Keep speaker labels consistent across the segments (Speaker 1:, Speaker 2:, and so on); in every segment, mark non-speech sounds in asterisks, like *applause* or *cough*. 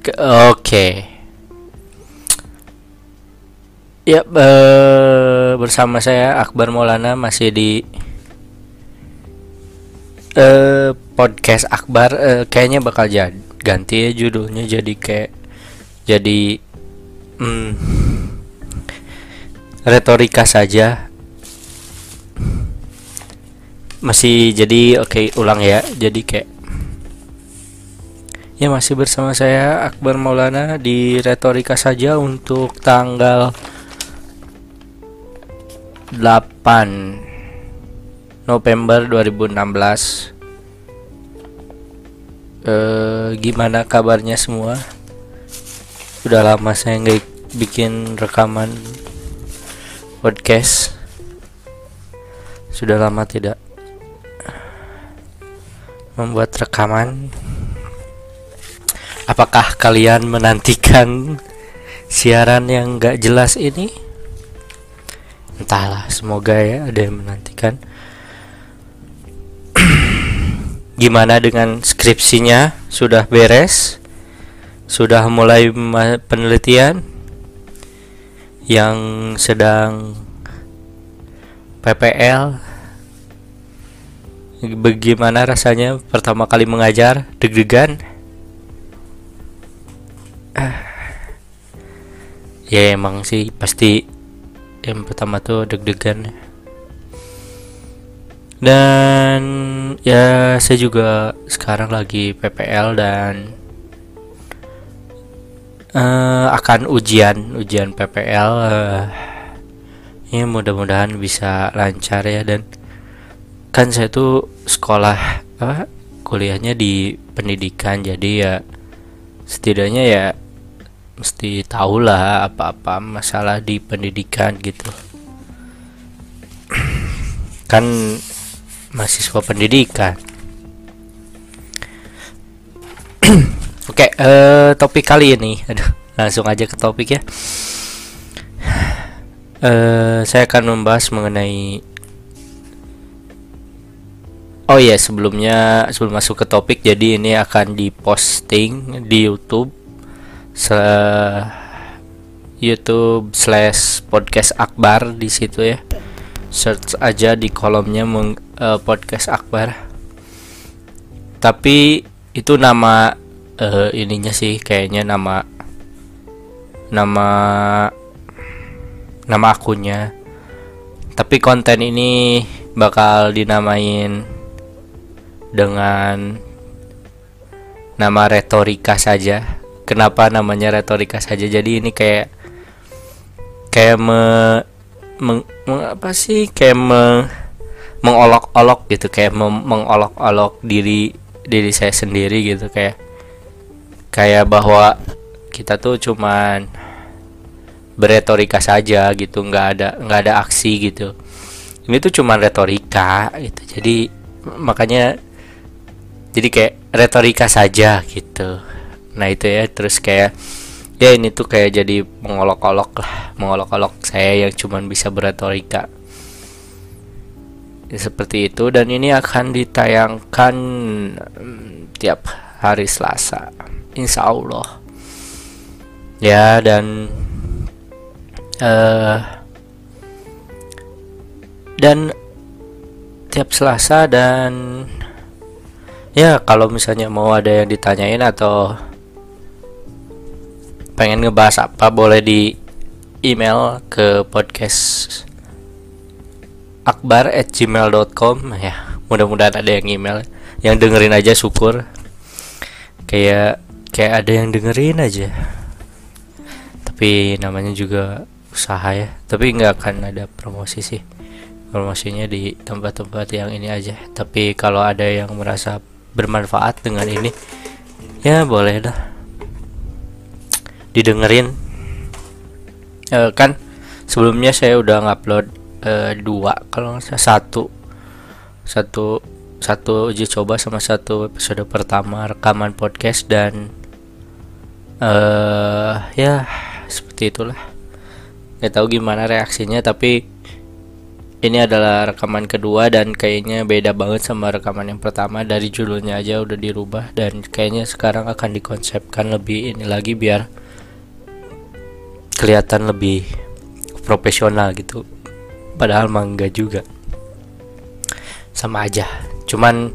Speaker 1: Ke- Oke. Ya, eh, bersama saya Akbar Maulana masih di eh podcast Akbar eh, kayaknya bakal jadi ganti ya judulnya jadi kayak jadi hmm, retorika saja. Masih jadi oke ulang ya. Jadi kayak Ya masih bersama saya Akbar Maulana di retorika saja untuk tanggal 8 November 2016 eh, Gimana kabarnya semua? Udah lama saya nggak bikin rekaman podcast. Sudah lama tidak membuat rekaman Apakah kalian menantikan siaran yang gak jelas ini? Entahlah, semoga ya ada yang menantikan. *clears throat* Gimana dengan skripsinya? Sudah beres? Sudah mulai penelitian? Yang sedang PPL? Bagaimana rasanya pertama kali mengajar? Deg-degan? Ya emang sih pasti yang pertama tuh deg-degan dan ya saya juga sekarang lagi PPL dan eh, akan ujian ujian PPL eh, ya mudah-mudahan bisa lancar ya. Dan kan saya tuh sekolah apa kuliahnya di pendidikan jadi ya setidaknya ya mesti tahu lah apa-apa masalah di pendidikan gitu. Kan mahasiswa pendidikan. *clears throat* Oke eh, topik kali ini. Aduh langsung aja ke topik ya. Eh saya akan membahas mengenai Oh iya sebelumnya sebelum masuk ke topik jadi ini akan diposting di YouTube YouTube slash podcast Akbar di situ ya. Search aja di kolomnya meng, eh, podcast Akbar. Tapi itu nama eh, ininya sih kayaknya nama nama nama akunnya. Tapi konten ini bakal dinamain dengan nama retorika saja kenapa namanya retorika saja. Jadi ini kayak kayak me, meng, meng- apa sih? Kayak me, mengolok-olok gitu. Kayak mem- mengolok-olok diri diri saya sendiri gitu. Kayak kayak bahwa kita tuh cuman beretorika saja gitu. Nggak ada nggak ada aksi gitu. Ini tuh cuman retorika gitu. Jadi makanya jadi kayak retorika saja gitu nah itu ya terus kayak ya ini tuh kayak jadi mengolok-olok lah mengolok-olok saya yang cuman bisa beretorika. Ya, seperti itu dan ini akan ditayangkan mm, tiap hari Selasa Insya Allah. Ya dan eh dan tiap Selasa dan ya kalau misalnya mau ada yang ditanyain atau pengen ngebahas apa boleh di email ke podcast akbar at gmail.com ya mudah-mudahan ada yang email. Yang dengerin aja syukur. Kayak kayak ada yang dengerin aja. Tapi namanya juga usaha ya. Tapi nggak akan ada promosi sih. Promosinya di tempat-tempat yang ini aja. Tapi kalau ada yang merasa bermanfaat dengan ini ya boleh dah didengerin. Eh, kan sebelumnya saya udah ngupload eh, dua kalau nggak satu. Satu satu uji coba sama satu episode pertama rekaman podcast dan eh ya seperti itulah. Nggak tahu gimana reaksinya tapi ini adalah rekaman kedua dan kayaknya beda banget sama rekaman yang pertama. Dari judulnya aja udah dirubah dan kayaknya sekarang akan dikonsepkan lebih ini lagi biar kelihatan lebih profesional gitu. Padahal mangga juga. Sama aja. Cuman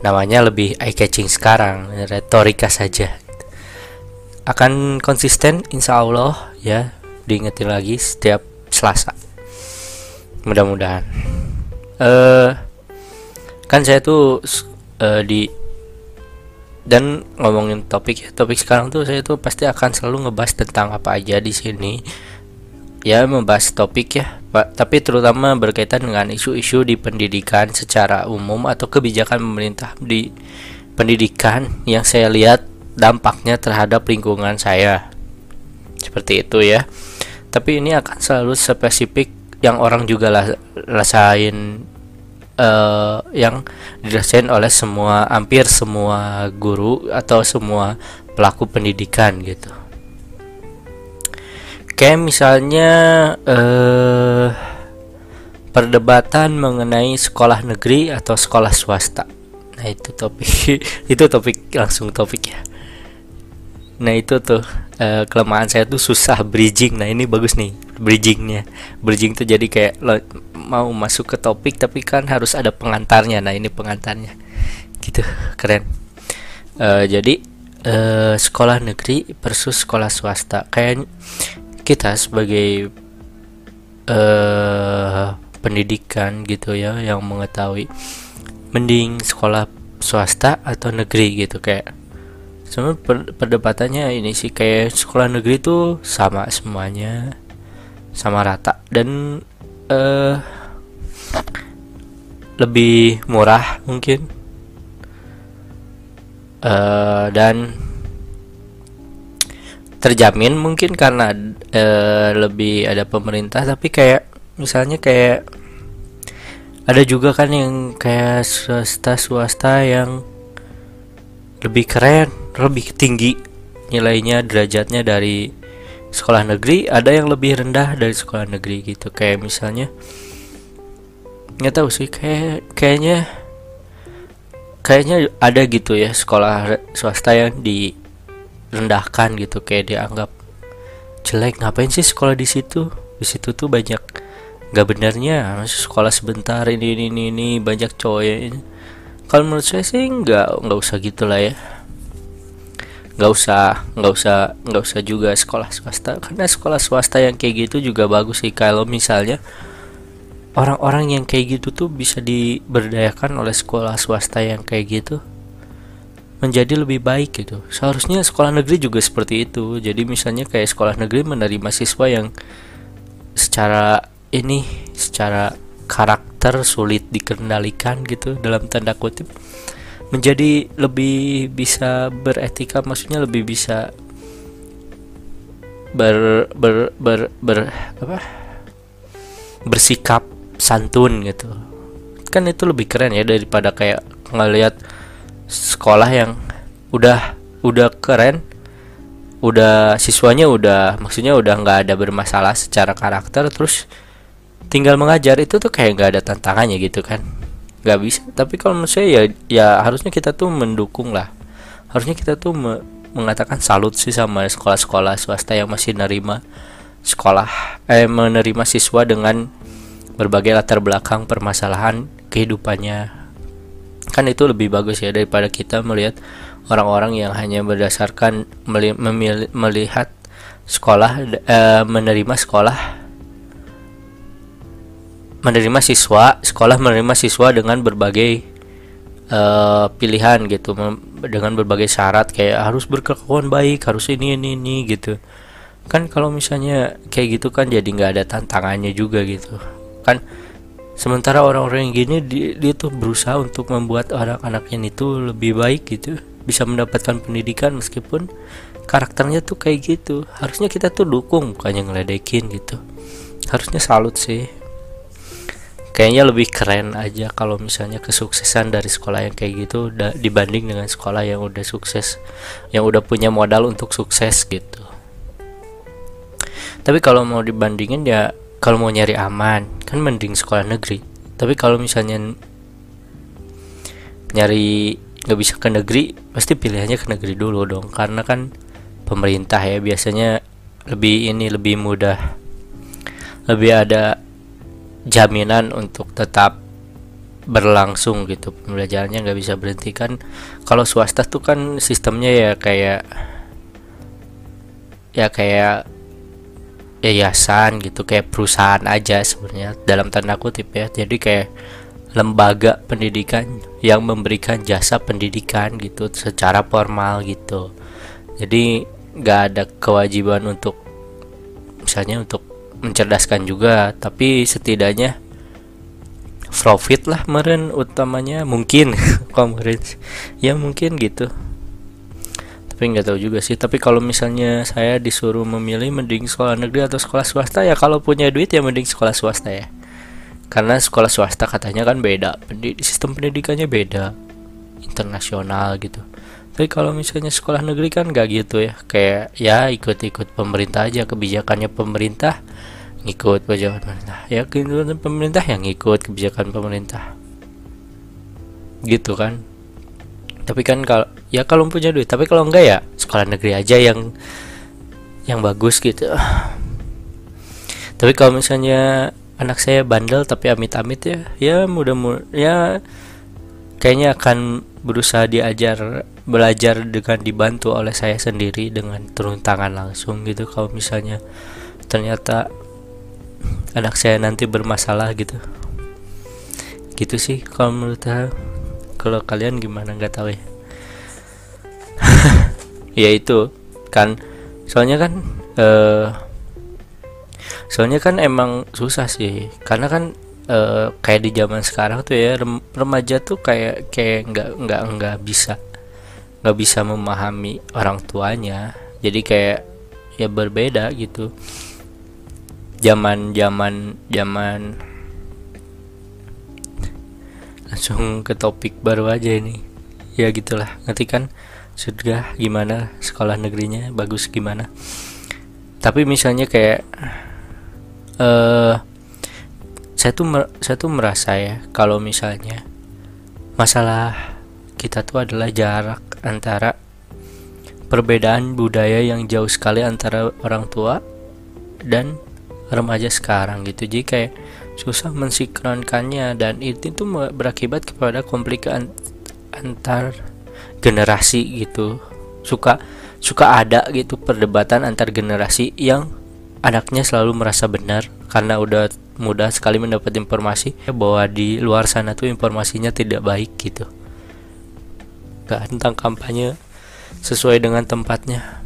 Speaker 1: namanya lebih eye catching sekarang retorika saja. Akan konsisten insya Allah ya. Diingetin lagi setiap Selasa. Mudah-mudahan. Uh, kan saya tuh uh, di dan ngomongin topik ya topik sekarang tuh saya tuh pasti akan selalu ngebahas tentang apa aja di sini. Ya membahas topik ya Pak. Tapi terutama berkaitan dengan isu-isu di pendidikan secara umum atau kebijakan pemerintah di pendidikan yang saya lihat dampaknya terhadap lingkungan saya. Seperti itu ya. Tapi ini akan selalu spesifik yang orang juga rasain uh, yang dirasain oleh semua hampir semua guru atau semua pelaku pendidikan gitu. Kayak misalnya uh, perdebatan mengenai sekolah negeri atau sekolah swasta. Nah itu topik *laughs* itu topik langsung topik ya. Nah itu tuh uh, kelemahan saya tuh susah bridging. Nah ini bagus nih bridgingnya. Bridging tuh jadi kayak lo mau masuk ke topik tapi kan harus ada pengantarnya. Nah ini pengantarnya. Gitu keren. Uh, jadi uh, sekolah negeri versus sekolah swasta. Kayak kita sebagai uh, pendidikan gitu ya yang mengetahui mending sekolah swasta atau negeri gitu. Kayak Cuma per perdebatannya ini sih kayak sekolah negeri tuh sama semuanya sama rata. Dan uh, lebih murah mungkin. Uh, dan terjamin mungkin karena uh, lebih ada pemerintah. Tapi kayak misalnya kayak ada juga kan yang kayak swasta swasta yang lebih keren lebih tinggi nilainya derajatnya dari sekolah negeri ada yang lebih rendah dari sekolah negeri gitu. Kayak misalnya nggak tahu sih kayak kayaknya kayaknya ada gitu ya sekolah swasta yang direndahkan gitu kayak dianggap jelek. Ngapain sih sekolah di situ? Di situ tuh banyak nggak benarnya masih sekolah sebentar ini ini ini, ini banyak cowok ya kalau menurut saya sih nggak nggak usah gitulah ya nggak usah nggak usah nggak usah juga sekolah swasta. Karena sekolah swasta yang kayak gitu juga bagus sih. Kalau misalnya orang-orang yang kayak gitu tuh bisa diberdayakan oleh sekolah swasta yang kayak gitu menjadi lebih baik gitu. Seharusnya sekolah negeri juga seperti itu. Jadi misalnya kayak sekolah negeri menerima siswa yang secara ini secara karakter sulit dikendalikan gitu dalam tanda kutip menjadi lebih bisa beretika maksudnya lebih bisa ber ber ber, ber apa? Bersikap santun gitu. Kan itu lebih keren ya daripada kayak ngelihat sekolah yang udah udah keren udah siswanya udah maksudnya udah nggak ada bermasalah secara karakter terus tinggal mengajar itu tuh kayak nggak ada tantangannya gitu kan nggak bisa. Tapi kalau menurut saya ya ya harusnya kita tuh mendukung lah. Harusnya kita tuh me mengatakan salut sih sama sekolah-sekolah swasta yang masih menerima sekolah eh menerima siswa dengan berbagai latar belakang permasalahan kehidupannya. Kan itu lebih bagus ya daripada kita melihat orang-orang yang hanya berdasarkan melihat sekolah eh, menerima sekolah menerima siswa sekolah menerima siswa dengan berbagai uh, pilihan gitu dengan berbagai syarat kayak harus berkelakuan baik harus ini ini ini gitu. Kan kalau misalnya kayak gitu kan jadi nggak ada tantangannya juga gitu. Kan sementara orang-orang yang gini dia, dia tuh berusaha untuk membuat anak-anaknya itu lebih baik gitu bisa mendapatkan pendidikan meskipun karakternya tuh kayak gitu. Harusnya kita tuh dukung bukannya ngeledekin gitu. Harusnya salut sih kayaknya lebih keren aja kalau misalnya kesuksesan dari sekolah yang kayak gitu dibanding dengan sekolah yang udah sukses yang udah punya modal untuk sukses gitu. Tapi kalau mau dibandingin ya kalau mau nyari aman kan mending sekolah negeri. Tapi kalau misalnya nyari nggak bisa ke negeri pasti pilihannya ke negeri dulu dong. Karena kan pemerintah ya biasanya lebih ini lebih mudah lebih ada jaminan untuk tetap berlangsung gitu. Pembelajarannya nggak bisa berhenti kan. Kalau swasta tuh kan sistemnya ya kayak ya kayak yayasan gitu kayak perusahaan aja sebenarnya dalam tanda kutip ya. Jadi kayak lembaga pendidikan yang memberikan jasa pendidikan gitu secara formal gitu. Jadi nggak ada kewajiban untuk misalnya untuk mencerdaskan juga tapi setidaknya profit lah meren utamanya. Mungkin *laughs* kemarin ya mungkin gitu. Tapi nggak tahu juga sih. Tapi kalau misalnya saya disuruh memilih mending sekolah negeri atau sekolah swasta ya kalau punya duit ya mending sekolah swasta ya. Karena sekolah swasta katanya kan beda. Sistem pendidikannya beda. Internasional gitu. Tapi kalau misalnya sekolah negeri kan nggak gitu ya. Kayak ya ikut-ikut pemerintah aja. Kebijakannya pemerintah ngikut kebijakan pemerintah. Ya kebijakan pemerintah yang ngikut kebijakan pemerintah. Gitu kan. Tapi kan kalau ya kalau punya duit tapi kalau enggak ya sekolah negeri aja yang yang bagus gitu. *sighs* Tapi kalau misalnya anak saya bandel tapi amit-amit ya ya mudah-mudahan ya kayaknya akan berusaha diajar belajar dengan dibantu oleh saya sendiri dengan turun tangan langsung gitu. Kalau misalnya ternyata anak saya nanti bermasalah gitu. Gitu sih kalau menurut saya. Kalau kalian gimana? Nggak tahu ya. *laughs* Ya itu kan. Soalnya kan uh, soalnya kan emang susah sih. Karena kan uh, kayak di zaman sekarang tuh ya remaja tuh kayak kayak nggak nggak nggak bisa nggak bisa memahami orang tuanya. Jadi kayak ya berbeda gitu zaman zaman zaman. Langsung ke topik baru aja ini. Ya gitulah. Nanti kan? Sudah gimana? Sekolah negerinya bagus gimana? Tapi misalnya kayak uh, saya tuh saya tuh merasa ya kalau misalnya masalah kita tuh adalah jarak antara perbedaan budaya yang jauh sekali antara orang tua dan remaja sekarang gitu. Jadi kayak susah mensinkronkannya dan itu tuh berakibat kepada komplikan antar generasi gitu. Suka suka ada gitu perdebatan antar generasi yang anaknya selalu merasa benar karena udah mudah sekali mendapat informasi bahwa di luar sana tuh informasinya tidak baik gitu. Gak tentang kampanye sesuai dengan tempatnya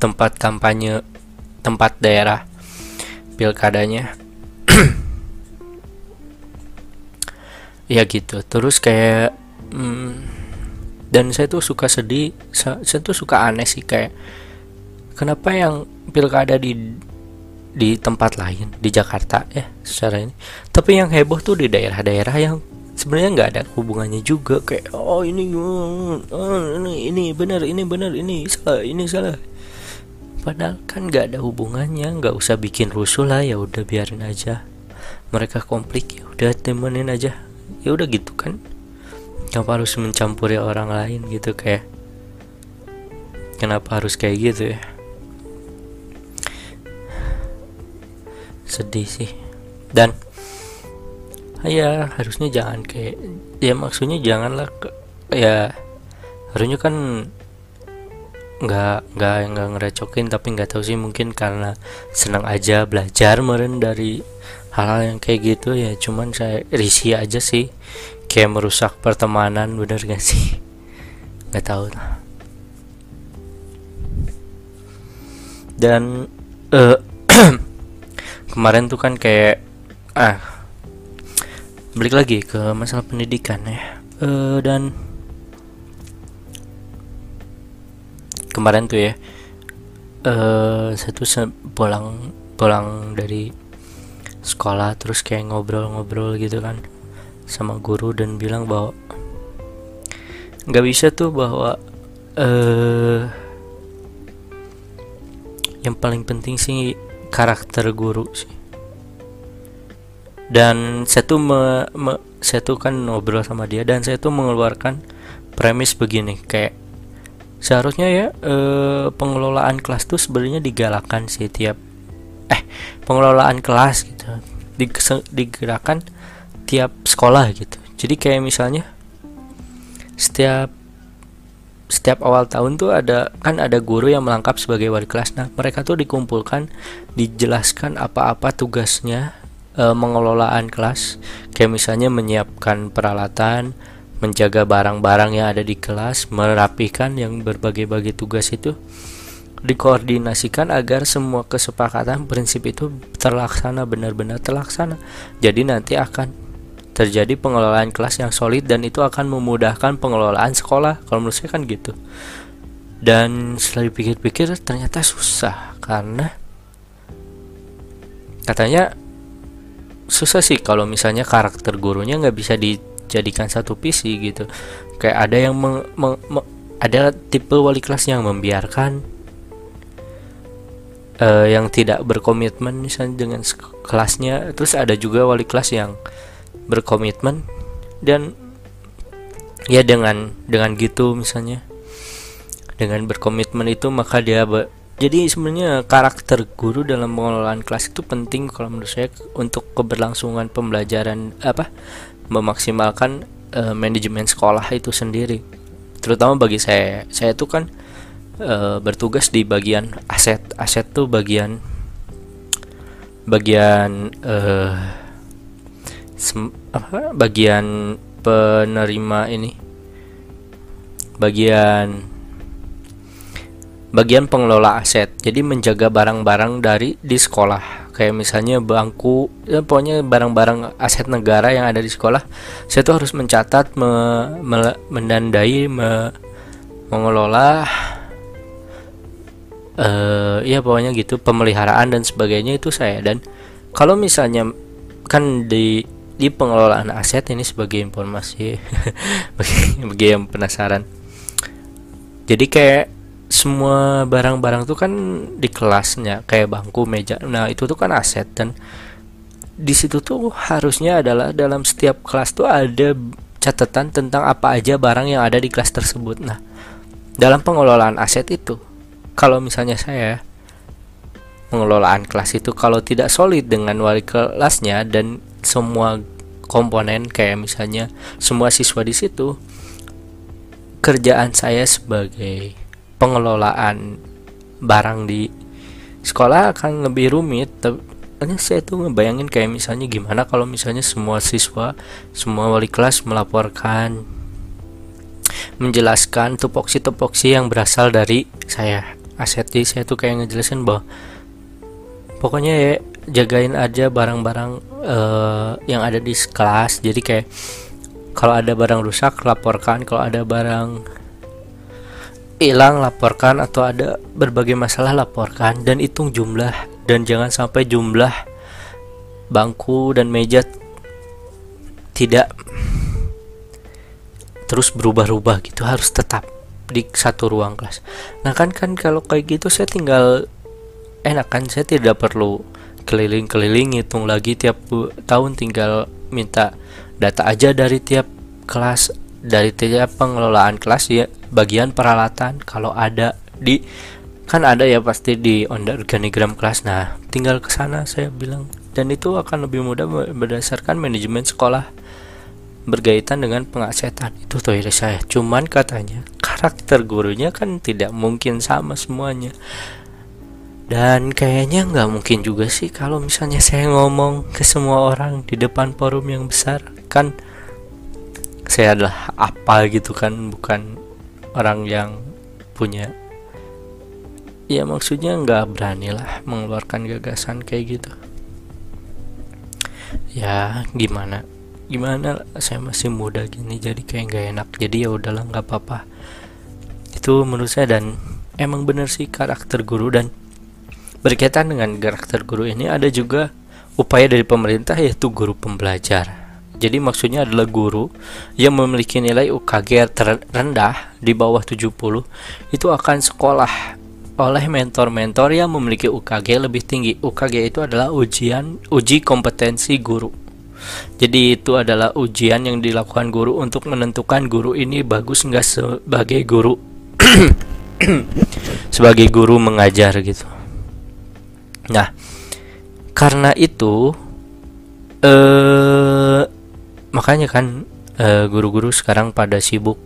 Speaker 1: tempat kampanye tempat daerah pilkadanya. *clears throat* Ya gitu. Terus kayak hmm, dan saya tuh suka sedih saya, saya tuh suka aneh sih kayak kenapa yang pilkada di di tempat lain di Jakarta ya secara ini tapi yang heboh tuh di daerah-daerah yang sebenarnya nggak ada hubungannya juga kayak oh ini oh, ini ini benar ini benar ini salah ini salah padahal kan nggak ada hubungannya nggak usah bikin rusuh lah ya udah biarin aja. Mereka konflik ya udah temenin aja. Ya udah gitu kan. Kenapa harus mencampuri orang lain gitu kayak kenapa harus kayak gitu ya? Sedih sih. Dan ya harusnya jangan kayak ya maksudnya janganlah ya harusnya kan nggak nggak nggak ngerecokin tapi nggak tahu sih mungkin karena senang aja belajar meren dari hal-hal yang kayak gitu ya. Cuman saya risih aja sih. Kayak merusak pertemanan bener gak sih? *laughs* Nggak tahu. Dan uh, *clears throat* kemarin tuh kan kayak ah balik lagi ke masalah pendidikan ya. Uh, dan kemarin tuh ya. Uh, saya tuh pulang pulang dari sekolah terus kayak ngobrol-ngobrol gitu kan sama guru dan bilang bahwa nggak bisa tuh bahwa uh, yang paling penting sih karakter guru sih. Dan saya tuh me, me, saya tuh kan ngobrol sama dia dan saya tuh mengeluarkan premis begini kayak seharusnya ya eh, pengelolaan kelas tuh sebenarnya digalakkan sih tiap eh pengelolaan kelas gitu digerakkan tiap sekolah gitu jadi kayak misalnya setiap setiap awal tahun tuh ada kan ada guru yang melengkap sebagai wali kelas. Nah, mereka tuh dikumpulkan, dijelaskan apa-apa tugasnya e, mengelolaan kelas. Kayak misalnya menyiapkan peralatan, menjaga barang-barang yang ada di kelas, merapikan yang berbagai-bagai tugas itu dikoordinasikan agar semua kesepakatan prinsip itu terlaksana benar-benar terlaksana. Jadi nanti akan terjadi pengelolaan kelas yang solid dan itu akan memudahkan pengelolaan sekolah. Kalau menurut saya kan gitu. Dan setelah dipikir-pikir ternyata susah karena katanya susah sih kalau misalnya karakter gurunya nggak bisa dijadikan satu visi gitu. Kayak ada yang meng, meng, meng, ada tipe wali kelas yang membiarkan uh, yang tidak berkomitmen misalnya dengan kelasnya terus ada juga wali kelas yang berkomitmen dan ya dengan dengan gitu misalnya dengan berkomitmen itu maka dia be, jadi sebenarnya karakter guru dalam pengelolaan kelas itu penting kalau menurut saya untuk keberlangsungan pembelajaran apa memaksimalkan uh, manajemen sekolah itu sendiri. Terutama bagi saya. Saya itu kan uh, bertugas di bagian aset. Aset tuh bagian bagian uh, apa? Bagian penerima ini. Bagian bagian pengelola aset. Jadi menjaga barang-barang dari di sekolah kayak misalnya bangku ya pokoknya barang-barang aset negara yang ada di sekolah saya tuh harus mencatat me, me, mendandai me, mengelola uh, ya pokoknya gitu pemeliharaan dan sebagainya itu saya. Dan kalau misalnya kan di di pengelolaan aset ini sebagai informasi *laughs* bagi, bagi yang penasaran. Jadi kayak semua barang-barang tuh kan di kelasnya kayak bangku meja. Nah itu tuh kan aset dan di situ tuh harusnya adalah dalam setiap kelas tuh ada catatan tentang apa aja barang yang ada di kelas tersebut. Nah dalam pengelolaan aset itu kalau misalnya saya pengelolaan kelas itu kalau tidak solid dengan wali kelasnya dan semua komponen kayak misalnya semua siswa di situ kerjaan saya sebagai pengelolaan barang di sekolah akan lebih rumit. Tapi saya tuh ngebayangin kayak misalnya gimana kalau misalnya semua siswa semua wali kelas melaporkan menjelaskan tupoksi-tupoksi yang berasal dari saya. Aset jadi saya tuh kayak ngejelasin bahwa pokoknya ya jagain aja barang-barang uh, yang ada di kelas. Jadi kayak kalau ada barang rusak laporkan. Kalau ada barang hilang laporkan atau ada berbagai masalah laporkan dan hitung jumlah dan jangan sampai jumlah bangku dan meja tidak terus berubah-ubah gitu harus tetap di satu ruang kelas. Nah kan kan kalau kayak gitu saya tinggal enak kan saya tidak perlu keliling-keliling hitung lagi tiap tahun tinggal minta data aja dari tiap kelas dari tiap pengelolaan kelas ya bagian peralatan kalau ada di kan ada ya pasti di organigram kelas. Nah tinggal ke sana saya bilang. Dan itu akan lebih mudah berdasarkan manajemen sekolah berkaitan dengan pengasetan itu tuh saya. Cuman katanya karakter gurunya kan tidak mungkin sama semuanya. Dan kayaknya nggak mungkin juga sih kalau misalnya saya ngomong ke semua orang di depan forum yang besar. Kan saya adalah apa gitu kan bukan orang yang punya. Ya maksudnya nggak berani lah mengeluarkan gagasan kayak gitu. Ya gimana? Gimana? Saya masih muda gini jadi kayak nggak enak. Jadi ya udahlah nggak apa-apa. Itu menurut saya dan emang bener sih karakter guru. Dan berkaitan dengan karakter guru ini ada juga upaya dari pemerintah yaitu guru pembelajar jadi maksudnya adalah guru yang memiliki nilai UKG terendah di bawah 70 itu akan sekolah oleh mentor-mentor yang memiliki UKG lebih tinggi. UKG itu adalah ujian uji kompetensi guru. Jadi itu adalah ujian yang dilakukan guru untuk menentukan guru ini bagus nggak sebagai guru *coughs* sebagai guru mengajar gitu. Nah, karena itu eh makanya kan eh, guru-guru sekarang pada sibuk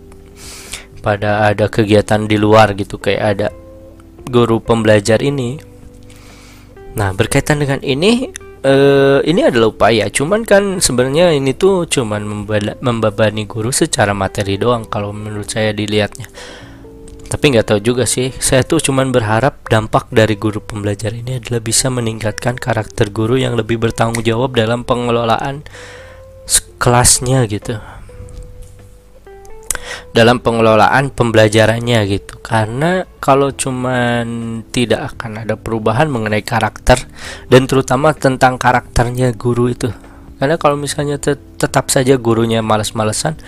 Speaker 1: pada ada kegiatan di luar gitu kayak ada guru pembelajar ini. Nah, berkaitan dengan ini uh, ini adalah upaya. Cuman kan sebenarnya ini tuh cuman membebani guru secara materi doang kalau menurut saya dilihatnya. Tapi nggak tahu juga sih. Saya tuh cuman berharap dampak dari guru pembelajar ini adalah bisa meningkatkan karakter guru yang lebih bertanggung jawab dalam pengelolaan kelasnya gitu. Dalam pengelolaan pembelajarannya gitu. Karena kalau cuman tidak akan ada perubahan mengenai karakter dan terutama tentang karakternya guru itu. Karena kalau misalnya te tetap saja gurunya males-malesan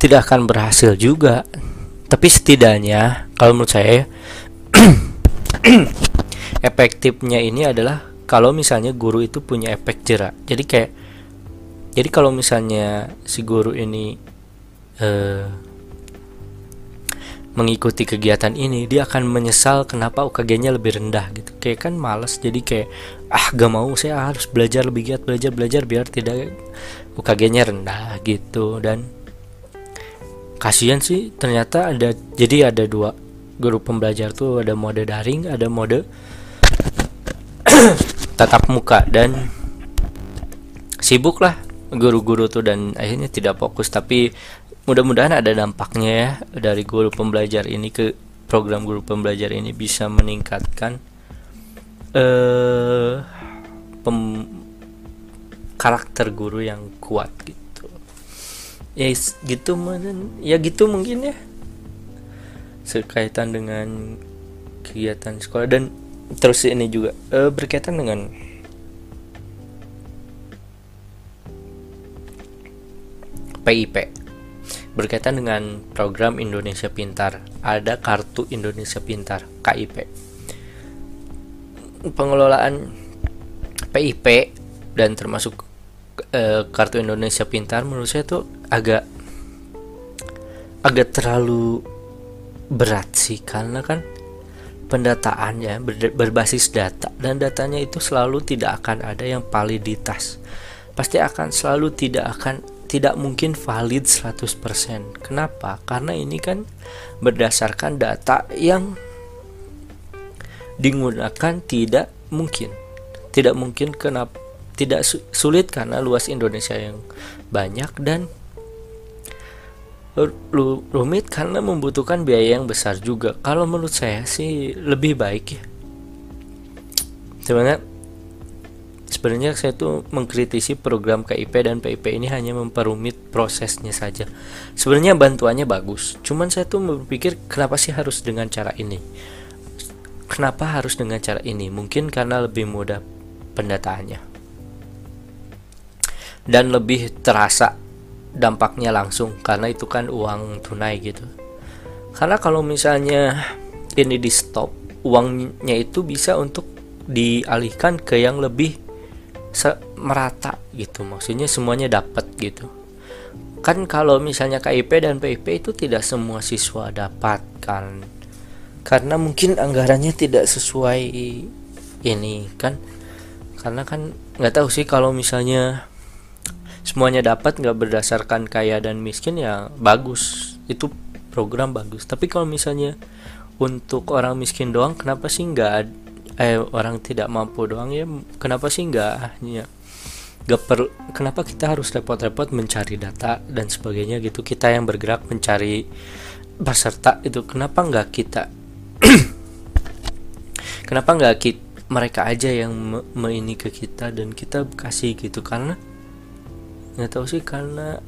Speaker 1: tidak akan berhasil juga. Tapi setidaknya kalau menurut saya *clears throat* efektifnya ini adalah kalau misalnya guru itu punya efek jerak. Jadi kayak jadi kalau misalnya si guru ini uh, mengikuti kegiatan ini dia akan menyesal kenapa UKG-nya lebih rendah gitu. Kayak kan males jadi kayak ah gak mau saya harus belajar lebih giat belajar belajar biar tidak UKG-nya rendah gitu. Dan kasihan sih ternyata ada jadi ada dua guru pembelajar tuh ada mode daring ada mode *clears throat* tatap muka dan sibuk lah guru-guru tuh dan akhirnya tidak fokus. Tapi mudah-mudahan ada dampaknya ya dari guru pembelajar ini ke program guru pembelajar ini bisa meningkatkan uh, pem, karakter guru yang kuat gitu. Ya gitu ya gitu mungkin ya. Sekaitan dengan kegiatan sekolah dan terus ini juga uh, berkaitan dengan PIP berkaitan dengan program Indonesia Pintar. Ada kartu Indonesia Pintar (KIP). Pengelolaan PIP dan termasuk e, kartu Indonesia Pintar menurut saya tuh agak agak terlalu berat sih karena kan pendataannya berbasis data dan datanya itu selalu tidak akan ada yang validitas pasti akan selalu tidak akan tidak mungkin valid 100%. Kenapa? Karena ini kan berdasarkan data yang digunakan tidak mungkin. Tidak mungkin kenapa tidak sulit karena luas Indonesia yang banyak dan rumit karena membutuhkan biaya yang besar juga. Kalau menurut saya sih lebih baik ya. Sebenarnya Sebenarnya saya tuh mengkritisi program KIP dan PIP ini hanya memperumit prosesnya saja. Sebenarnya bantuannya bagus, cuman saya tuh berpikir kenapa sih harus dengan cara ini? Kenapa harus dengan cara ini? Mungkin karena lebih mudah pendataannya. Dan lebih terasa dampaknya langsung karena itu kan uang tunai gitu. Karena kalau misalnya ini di stop, uangnya itu bisa untuk dialihkan ke yang lebih merata gitu. Maksudnya semuanya dapat gitu. Kan kalau misalnya KIP dan PIP itu tidak semua siswa dapatkan karena mungkin anggarannya tidak sesuai ini kan. Karena kan nggak tahu sih kalau misalnya semuanya dapat nggak berdasarkan kaya dan miskin ya bagus. Itu program bagus. Tapi kalau misalnya untuk orang miskin doang kenapa sih nggak eh orang tidak mampu doang ya. Kenapa sih nggak ya gak per kenapa kita harus repot-repot mencari data dan sebagainya gitu? Kita yang bergerak mencari peserta itu. Kenapa nggak kita *clears throat* kenapa nggak kita mereka aja yang me, me ini ke kita dan kita kasih gitu? Karena nggak tahu sih karena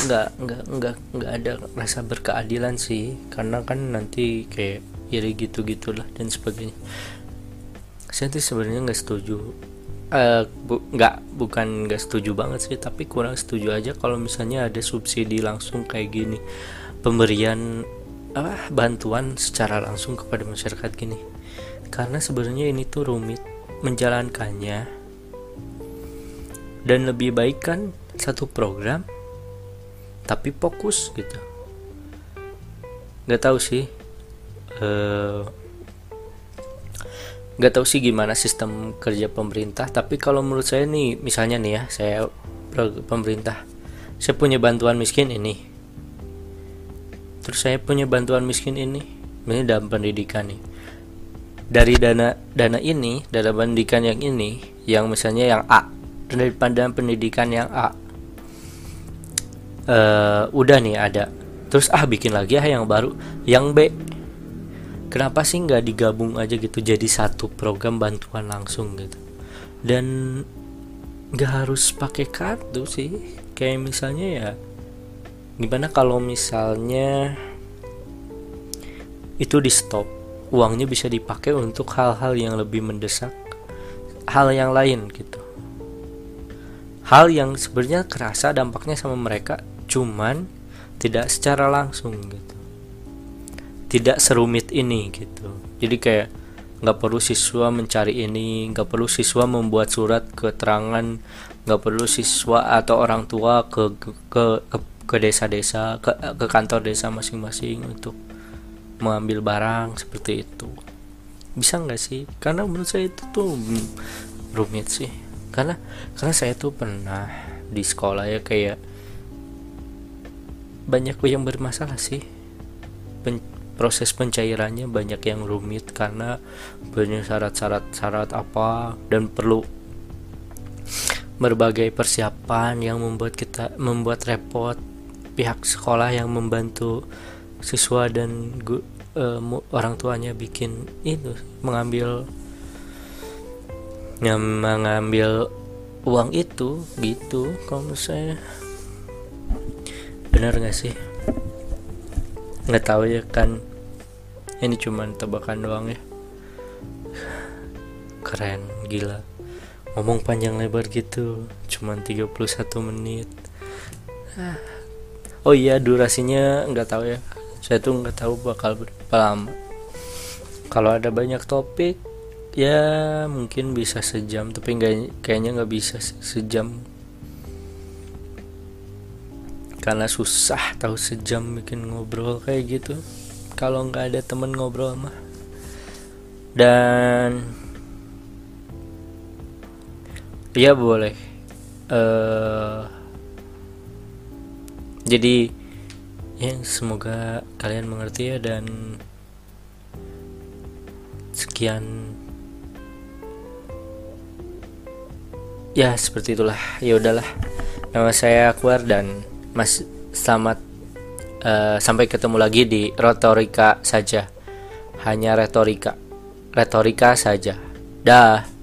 Speaker 1: nggak nggak nggak nggak ada rasa berkeadilan sih. Karena kan nanti kayak iri gitu gitulah dan sebagainya saya tuh sebenarnya nggak setuju uh, bu, nggak bukan nggak setuju banget sih tapi kurang setuju aja kalau misalnya ada subsidi langsung kayak gini. Pemberian apa bantuan secara langsung kepada masyarakat gini. Karena sebenarnya ini tuh rumit menjalankannya. Dan lebih baik kan satu program tapi fokus gitu. Nggak tahu sih eh, nggak tahu sih gimana sistem kerja pemerintah tapi kalau menurut saya nih misalnya nih ya saya pemerintah saya punya bantuan miskin ini. Terus saya punya bantuan miskin ini ini dalam pendidikan nih. Dari dana dana ini dana pendidikan yang ini yang misalnya yang A dari pandang pendidikan yang A. Uh, udah nih ada. Terus ah bikin lagi ah yang baru yang B kenapa sih nggak digabung aja gitu jadi satu program bantuan langsung gitu? Dan nggak harus pakai kartu sih. Kayak misalnya ya gimana kalau misalnya itu di stop uangnya bisa dipakai untuk hal-hal yang lebih mendesak hal yang lain gitu. Hal yang sebenarnya kerasa dampaknya sama mereka cuman tidak secara langsung gitu tidak serumit ini gitu. Jadi kayak nggak perlu siswa mencari ini nggak perlu siswa membuat surat keterangan nggak perlu siswa atau orang tua ke ke, ke, ke desa-desa ke, ke kantor desa masing-masing untuk mengambil barang seperti itu. Bisa nggak sih? Karena menurut saya itu tuh rumit sih. Karena karena saya tuh pernah di sekolah ya kayak banyak yang bermasalah sih. Pen, proses pencairannya banyak yang rumit karena banyak syarat-syarat syarat apa dan perlu berbagai persiapan yang membuat kita membuat repot pihak sekolah yang membantu siswa dan gu, uh, orang tuanya bikin itu mengambil yang mengambil uang itu gitu kalau saya. Benar nggak sih? Nggak tahu ya kan ini cuman tebakan doang ya. Keren gila. Ngomong panjang lebar gitu cuman 31 menit. Oh iya durasinya nggak tahu ya. Saya tuh nggak tahu bakal berapa lama. Kalau ada banyak topik ya mungkin bisa sejam tapi nggak kayaknya nggak bisa sejam. Karena susah tahu sejam bikin ngobrol kayak gitu kalau nggak ada temen ngobrol mah. Dan ya boleh. Uh, jadi ya semoga kalian mengerti ya dan sekian. Ya seperti itulah. Ya udahlah. Nama saya Akwar dan mas selamat uh, sampai ketemu lagi di retorika saja. Hanya retorika. Retorika saja. Dah